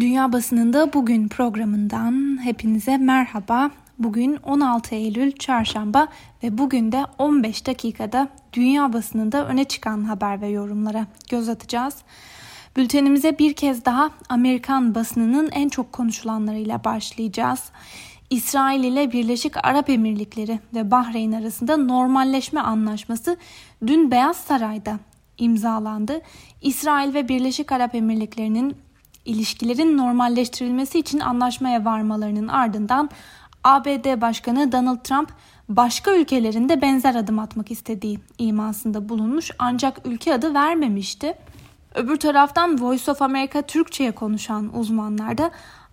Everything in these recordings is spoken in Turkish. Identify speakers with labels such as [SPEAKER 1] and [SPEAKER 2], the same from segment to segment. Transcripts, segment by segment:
[SPEAKER 1] Dünya Basınında Bugün programından hepinize merhaba. Bugün 16 Eylül Çarşamba ve bugün de 15 dakikada dünya basınında öne çıkan haber ve yorumlara göz atacağız. Bültenimize bir kez daha Amerikan basınının en çok konuşulanlarıyla başlayacağız. İsrail ile Birleşik Arap Emirlikleri ve Bahreyn arasında normalleşme anlaşması dün Beyaz Saray'da imzalandı. İsrail ve Birleşik Arap Emirlikleri'nin ilişkilerin normalleştirilmesi için anlaşmaya varmalarının ardından ABD Başkanı Donald Trump başka ülkelerinde benzer adım atmak istediği imasında bulunmuş ancak ülke adı vermemişti. Öbür taraftan Voice of America Türkçe'ye konuşan uzmanlar da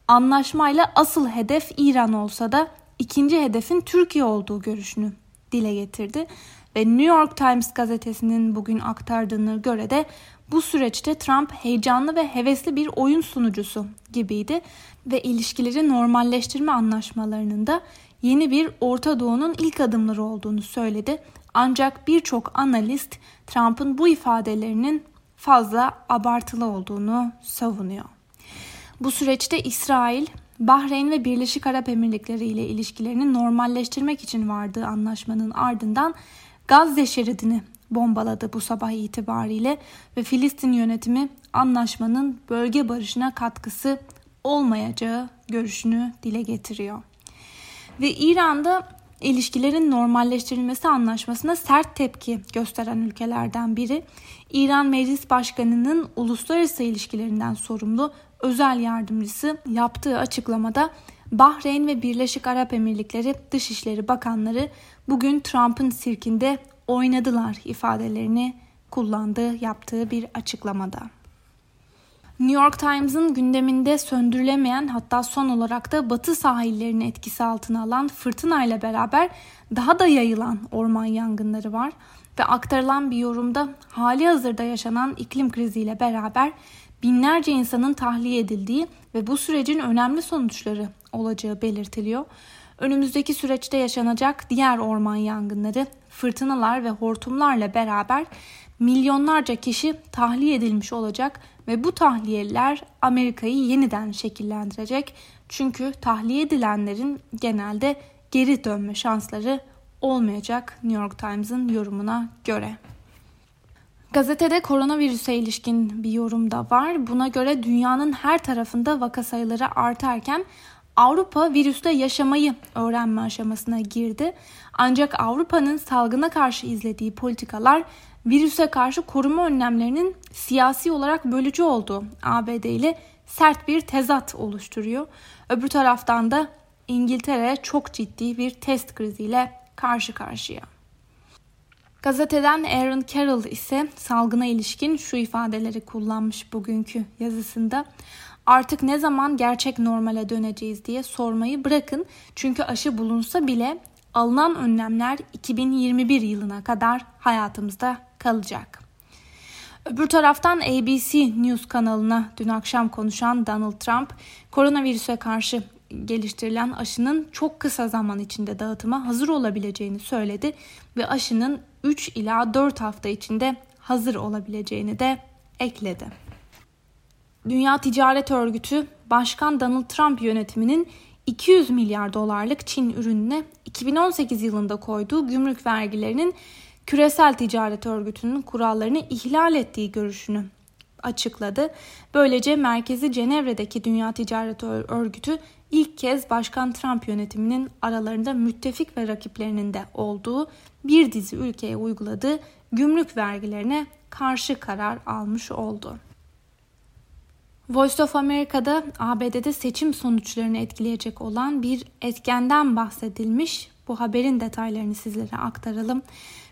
[SPEAKER 1] anlaşmayla asıl hedef İran olsa da ikinci hedefin Türkiye olduğu görüşünü dile getirdi. Ve New York Times gazetesinin bugün aktardığına göre de bu süreçte Trump heyecanlı ve hevesli bir oyun sunucusu gibiydi ve ilişkileri normalleştirme anlaşmalarının da yeni bir Orta Doğu'nun ilk adımları olduğunu söyledi. Ancak birçok analist Trump'ın bu ifadelerinin fazla abartılı olduğunu savunuyor. Bu süreçte İsrail, Bahreyn ve Birleşik Arap Emirlikleri ile ilişkilerini normalleştirmek için vardığı anlaşmanın ardından Gazze şeridini bombaladı bu sabah itibariyle ve Filistin yönetimi anlaşmanın bölge barışına katkısı olmayacağı görüşünü dile getiriyor. Ve İran'da ilişkilerin normalleştirilmesi anlaşmasına sert tepki gösteren ülkelerden biri. İran Meclis Başkanı'nın uluslararası ilişkilerinden sorumlu özel yardımcısı yaptığı açıklamada Bahreyn ve Birleşik Arap Emirlikleri Dışişleri Bakanları bugün Trump'ın sirkinde oynadılar ifadelerini kullandığı yaptığı bir açıklamada. New York Times'ın gündeminde söndürülemeyen hatta son olarak da batı sahillerini etkisi altına alan fırtınayla beraber daha da yayılan orman yangınları var ve aktarılan bir yorumda hali hazırda yaşanan iklim kriziyle beraber binlerce insanın tahliye edildiği ve bu sürecin önemli sonuçları olacağı belirtiliyor. Önümüzdeki süreçte yaşanacak diğer orman yangınları, fırtınalar ve hortumlarla beraber milyonlarca kişi tahliye edilmiş olacak ve bu tahliyeler Amerika'yı yeniden şekillendirecek. Çünkü tahliye edilenlerin genelde geri dönme şansları olmayacak New York Times'ın yorumuna göre. Gazetede koronavirüse ilişkin bir yorum da var. Buna göre dünyanın her tarafında vaka sayıları artarken Avrupa virüste yaşamayı öğrenme aşamasına girdi. Ancak Avrupa'nın salgına karşı izlediği politikalar virüse karşı koruma önlemlerinin siyasi olarak bölücü olduğu ABD ile sert bir tezat oluşturuyor. Öbür taraftan da İngiltere çok ciddi bir test kriziyle karşı karşıya. Gazeteden Aaron Carroll ise salgına ilişkin şu ifadeleri kullanmış bugünkü yazısında. Artık ne zaman gerçek normale döneceğiz diye sormayı bırakın. Çünkü aşı bulunsa bile alınan önlemler 2021 yılına kadar hayatımızda kalacak. Öbür taraftan ABC News kanalına dün akşam konuşan Donald Trump, koronavirüse karşı geliştirilen aşının çok kısa zaman içinde dağıtıma hazır olabileceğini söyledi ve aşının 3 ila 4 hafta içinde hazır olabileceğini de ekledi. Dünya Ticaret Örgütü Başkan Donald Trump yönetiminin 200 milyar dolarlık Çin ürününe 2018 yılında koyduğu gümrük vergilerinin küresel ticaret örgütünün kurallarını ihlal ettiği görüşünü açıkladı. Böylece merkezi Cenevre'deki Dünya Ticaret Örgütü ilk kez Başkan Trump yönetiminin aralarında müttefik ve rakiplerinin de olduğu bir dizi ülkeye uyguladığı gümrük vergilerine karşı karar almış oldu. Voice of America'da ABD'de seçim sonuçlarını etkileyecek olan bir etkenden bahsedilmiş. Bu haberin detaylarını sizlere aktaralım.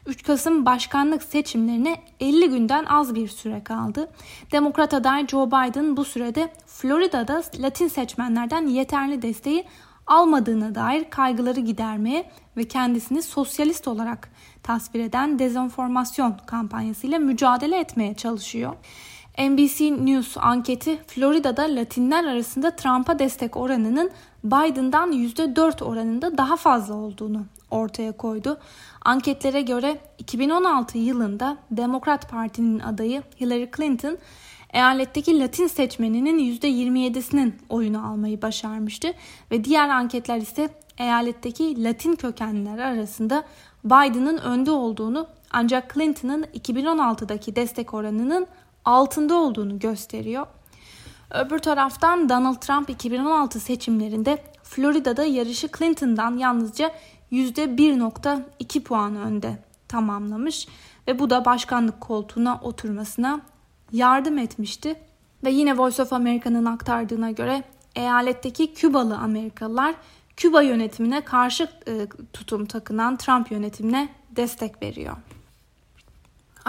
[SPEAKER 1] 3 Kasım başkanlık seçimlerine 50 günden az bir süre kaldı. Demokrat aday Joe Biden bu sürede Florida'da Latin seçmenlerden yeterli desteği almadığına dair kaygıları gidermeye ve kendisini sosyalist olarak tasvir eden dezenformasyon kampanyasıyla mücadele etmeye çalışıyor. NBC News anketi Florida'da Latinler arasında Trump'a destek oranının Biden'dan %4 oranında daha fazla olduğunu ortaya koydu. Anketlere göre 2016 yılında Demokrat Parti'nin adayı Hillary Clinton eyaletteki Latin seçmeninin %27'sinin oyunu almayı başarmıştı ve diğer anketler ise eyaletteki Latin kökenliler arasında Biden'ın önde olduğunu ancak Clinton'ın 2016'daki destek oranının altında olduğunu gösteriyor. Öbür taraftan Donald Trump 2016 seçimlerinde Florida'da yarışı Clinton'dan yalnızca %1.2 puan önde tamamlamış ve bu da başkanlık koltuğuna oturmasına yardım etmişti. Ve yine Voice of America'nın aktardığına göre eyaletteki Kübalı Amerikalılar Küba yönetimine karşı e, tutum takınan Trump yönetimine destek veriyor.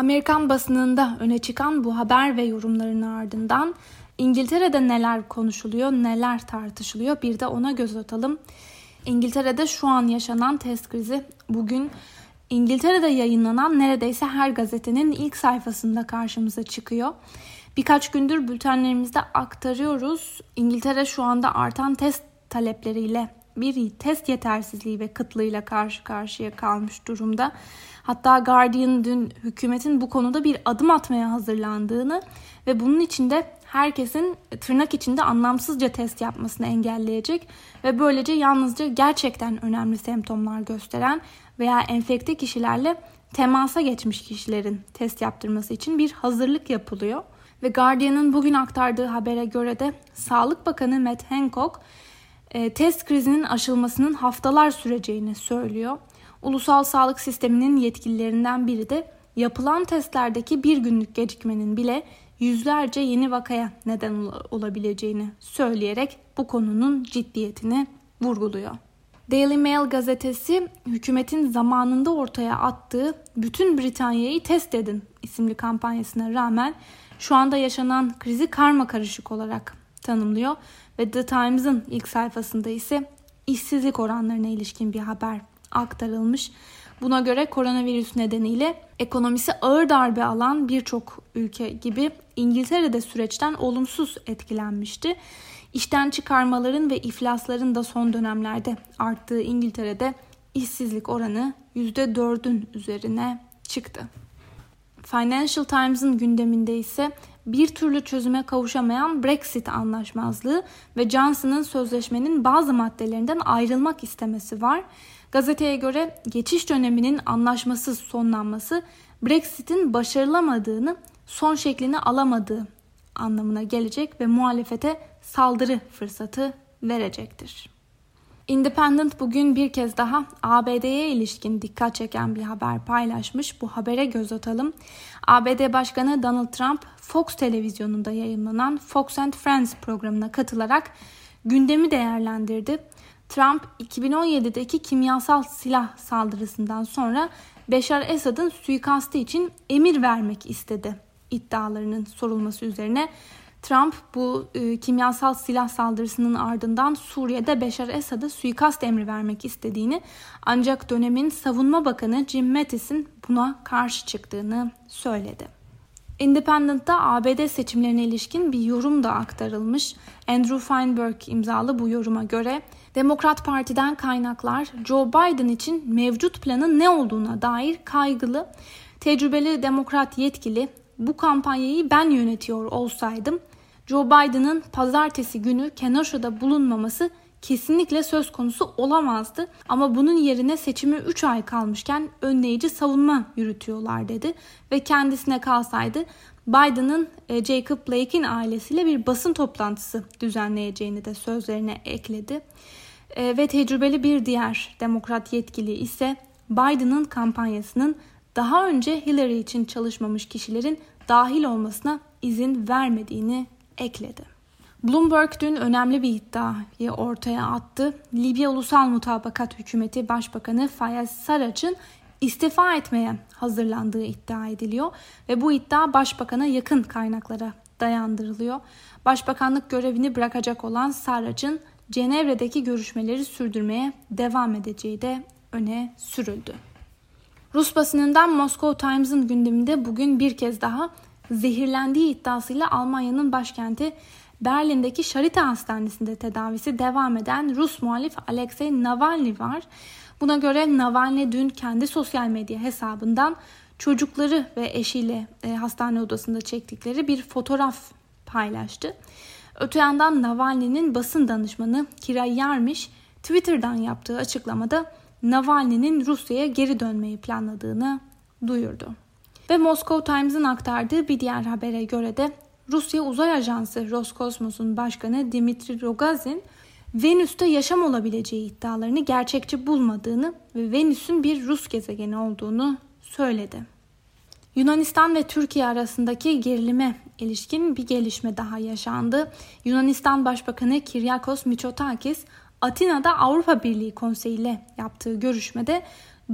[SPEAKER 1] Amerikan basınında öne çıkan bu haber ve yorumların ardından İngiltere'de neler konuşuluyor, neler tartışılıyor bir de ona göz atalım. İngiltere'de şu an yaşanan test krizi bugün İngiltere'de yayınlanan neredeyse her gazetenin ilk sayfasında karşımıza çıkıyor. Birkaç gündür bültenlerimizde aktarıyoruz. İngiltere şu anda artan test talepleriyle bir test yetersizliği ve kıtlığıyla karşı karşıya kalmış durumda. Hatta Guardian dün hükümetin bu konuda bir adım atmaya hazırlandığını ve bunun içinde herkesin tırnak içinde anlamsızca test yapmasını engelleyecek ve böylece yalnızca gerçekten önemli semptomlar gösteren veya enfekte kişilerle temasa geçmiş kişilerin test yaptırması için bir hazırlık yapılıyor. Ve Guardian'ın bugün aktardığı habere göre de Sağlık Bakanı Matt Hancock test krizinin aşılmasının haftalar süreceğini söylüyor. Ulusal sağlık sisteminin yetkililerinden biri de yapılan testlerdeki bir günlük gecikmenin bile yüzlerce yeni vakaya neden olabileceğini söyleyerek bu konunun ciddiyetini vurguluyor. Daily Mail gazetesi hükümetin zamanında ortaya attığı bütün Britanya'yı test edin isimli kampanyasına rağmen şu anda yaşanan krizi karma karışık olarak tanımlıyor ve The Times'ın ilk sayfasında ise işsizlik oranlarına ilişkin bir haber aktarılmış. Buna göre koronavirüs nedeniyle ekonomisi ağır darbe alan birçok ülke gibi İngiltere'de süreçten olumsuz etkilenmişti. İşten çıkarmaların ve iflasların da son dönemlerde arttığı İngiltere'de işsizlik oranı %4'ün üzerine çıktı. Financial Times'ın gündeminde ise bir türlü çözüme kavuşamayan Brexit anlaşmazlığı ve Johnson'ın sözleşmenin bazı maddelerinden ayrılmak istemesi var. Gazeteye göre geçiş döneminin anlaşmasız sonlanması Brexit'in başarılamadığını, son şeklini alamadığı anlamına gelecek ve muhalefete saldırı fırsatı verecektir. Independent bugün bir kez daha ABD'ye ilişkin dikkat çeken bir haber paylaşmış. Bu habere göz atalım. ABD Başkanı Donald Trump Fox televizyonunda yayınlanan Fox and Friends programına katılarak gündemi değerlendirdi. Trump 2017'deki kimyasal silah saldırısından sonra Beşar Esad'ın suikastı için emir vermek istedi iddialarının sorulması üzerine Trump bu e, kimyasal silah saldırısının ardından Suriye'de Beşar Esad'a suikast emri vermek istediğini ancak dönemin savunma bakanı Jim Mattis'in buna karşı çıktığını söyledi. Independent'ta ABD seçimlerine ilişkin bir yorum da aktarılmış. Andrew Feinberg imzalı bu yoruma göre Demokrat Parti'den kaynaklar Joe Biden için mevcut planın ne olduğuna dair kaygılı. Tecrübeli demokrat yetkili bu kampanyayı ben yönetiyor olsaydım Joe Biden'ın pazartesi günü Kenosha'da bulunmaması kesinlikle söz konusu olamazdı. Ama bunun yerine seçimi 3 ay kalmışken önleyici savunma yürütüyorlar dedi. Ve kendisine kalsaydı Biden'ın e, Jacob Blake'in ailesiyle bir basın toplantısı düzenleyeceğini de sözlerine ekledi. E, ve tecrübeli bir diğer demokrat yetkili ise Biden'ın kampanyasının daha önce Hillary için çalışmamış kişilerin dahil olmasına izin vermediğini ekledi. Bloomberg dün önemli bir iddiayı ortaya attı. Libya Ulusal Mutabakat Hükümeti Başbakanı Fayez Sarrac'ın istifa etmeye hazırlandığı iddia ediliyor ve bu iddia başbakana yakın kaynaklara dayandırılıyor. Başbakanlık görevini bırakacak olan Sarrac'ın Cenevre'deki görüşmeleri sürdürmeye devam edeceği de öne sürüldü. Rus basınından Moscow Times'ın gündeminde bugün bir kez daha zehirlendiği iddiasıyla Almanya'nın başkenti Berlin'deki Charité Hastanesi'nde tedavisi devam eden Rus muhalif Alexei Navalny var. Buna göre Navalny dün kendi sosyal medya hesabından çocukları ve eşiyle e, hastane odasında çektikleri bir fotoğraf paylaştı. Öte yandan Navalny'nin basın danışmanı Kira Yarmiş Twitter'dan yaptığı açıklamada Navalny'nin Rusya'ya geri dönmeyi planladığını duyurdu. Ve Moscow Times'ın aktardığı bir diğer habere göre de Rusya Uzay Ajansı Roskosmos'un başkanı Dimitri Rogozin Venüs'te yaşam olabileceği iddialarını gerçekçi bulmadığını ve Venüs'ün bir Rus gezegeni olduğunu söyledi. Yunanistan ve Türkiye arasındaki gerilime ilişkin bir gelişme daha yaşandı. Yunanistan Başbakanı Kyriakos Mitsotakis Atina'da Avrupa Birliği Konseyi ile yaptığı görüşmede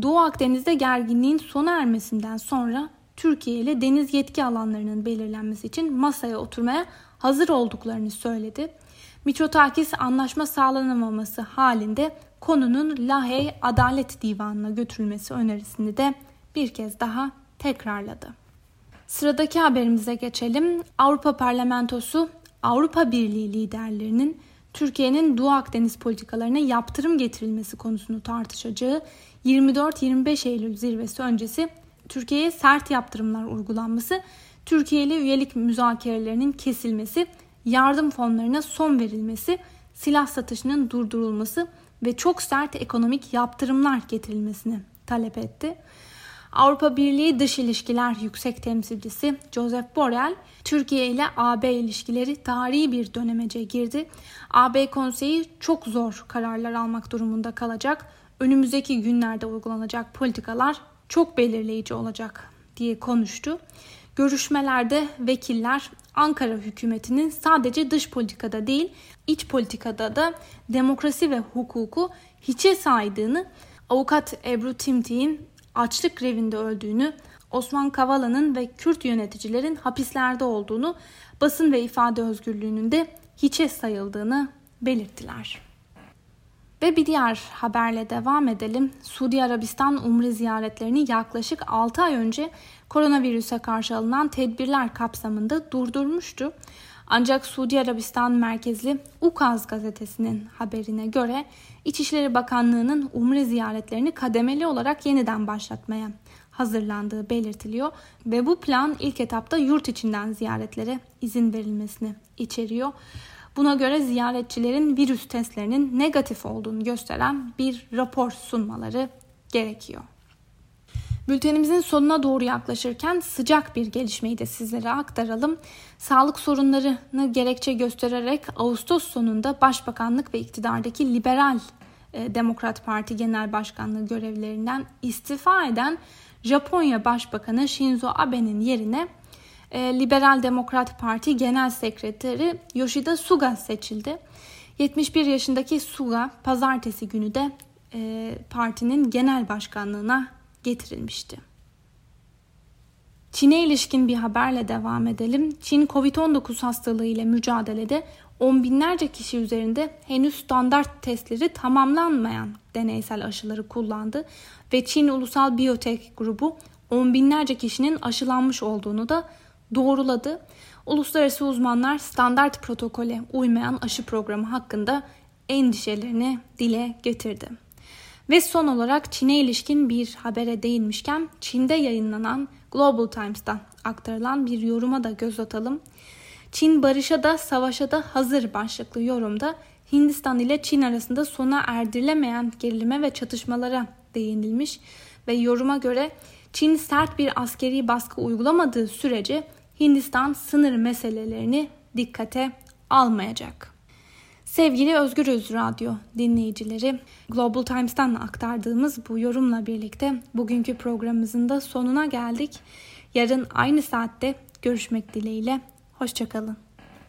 [SPEAKER 1] Doğu Akdeniz'de gerginliğin sona ermesinden sonra Türkiye ile deniz yetki alanlarının belirlenmesi için masaya oturmaya hazır olduklarını söyledi. Mitsotakis anlaşma sağlanamaması halinde konunun Lahey Adalet Divanı'na götürülmesi önerisini de bir kez daha tekrarladı. Sıradaki haberimize geçelim. Avrupa Parlamentosu Avrupa Birliği liderlerinin Türkiye'nin Doğu Akdeniz politikalarına yaptırım getirilmesi konusunu tartışacağı 24-25 Eylül zirvesi öncesi Türkiye'ye sert yaptırımlar uygulanması, Türkiye ile üyelik müzakerelerinin kesilmesi, yardım fonlarına son verilmesi, silah satışının durdurulması ve çok sert ekonomik yaptırımlar getirilmesini talep etti. Avrupa Birliği Dış İlişkiler Yüksek Temsilcisi Joseph Borrell, Türkiye ile AB ilişkileri tarihi bir dönemece girdi. AB konseyi çok zor kararlar almak durumunda kalacak. Önümüzdeki günlerde uygulanacak politikalar çok belirleyici olacak diye konuştu. Görüşmelerde vekiller Ankara hükümetinin sadece dış politikada değil, iç politikada da demokrasi ve hukuku hiçe saydığını, avukat Ebru Timtik'in açlık grevinde öldüğünü, Osman Kavala'nın ve Kürt yöneticilerin hapislerde olduğunu, basın ve ifade özgürlüğünün de hiçe sayıldığını belirttiler. Ve bir diğer haberle devam edelim. Suudi Arabistan umre ziyaretlerini yaklaşık 6 ay önce koronavirüse karşı alınan tedbirler kapsamında durdurmuştu. Ancak Suudi Arabistan merkezli Ukaz gazetesinin haberine göre İçişleri Bakanlığı'nın umre ziyaretlerini kademeli olarak yeniden başlatmaya hazırlandığı belirtiliyor ve bu plan ilk etapta yurt içinden ziyaretlere izin verilmesini içeriyor. Buna göre ziyaretçilerin virüs testlerinin negatif olduğunu gösteren bir rapor sunmaları gerekiyor. Bültenimizin sonuna doğru yaklaşırken sıcak bir gelişmeyi de sizlere aktaralım. Sağlık sorunlarını gerekçe göstererek Ağustos sonunda Başbakanlık ve iktidardaki Liberal e, Demokrat Parti Genel Başkanlığı görevlerinden istifa eden Japonya Başbakanı Shinzo Abe'nin yerine Liberal Demokrat Parti Genel Sekreteri Yoshida Suga seçildi. 71 yaşındaki Suga pazartesi günü de e, partinin genel başkanlığına getirilmişti. Çin'e ilişkin bir haberle devam edelim. Çin Covid-19 hastalığı ile mücadelede on binlerce kişi üzerinde henüz standart testleri tamamlanmayan deneysel aşıları kullandı ve Çin Ulusal Biyotek Grubu on binlerce kişinin aşılanmış olduğunu da doğruladı. Uluslararası uzmanlar standart protokole uymayan aşı programı hakkında endişelerini dile getirdi. Ve son olarak Çin'e ilişkin bir habere değinmişken Çin'de yayınlanan Global Times'ta aktarılan bir yoruma da göz atalım. Çin barışa da savaşa da hazır başlıklı yorumda Hindistan ile Çin arasında sona erdirilemeyen gerilime ve çatışmalara değinilmiş ve yoruma göre Çin sert bir askeri baskı uygulamadığı sürece Hindistan sınır meselelerini dikkate almayacak. Sevgili Özgür Öz Radyo dinleyicileri, Global Times'tan aktardığımız bu yorumla birlikte bugünkü programımızın da sonuna geldik. Yarın aynı saatte görüşmek dileğiyle. Hoşçakalın.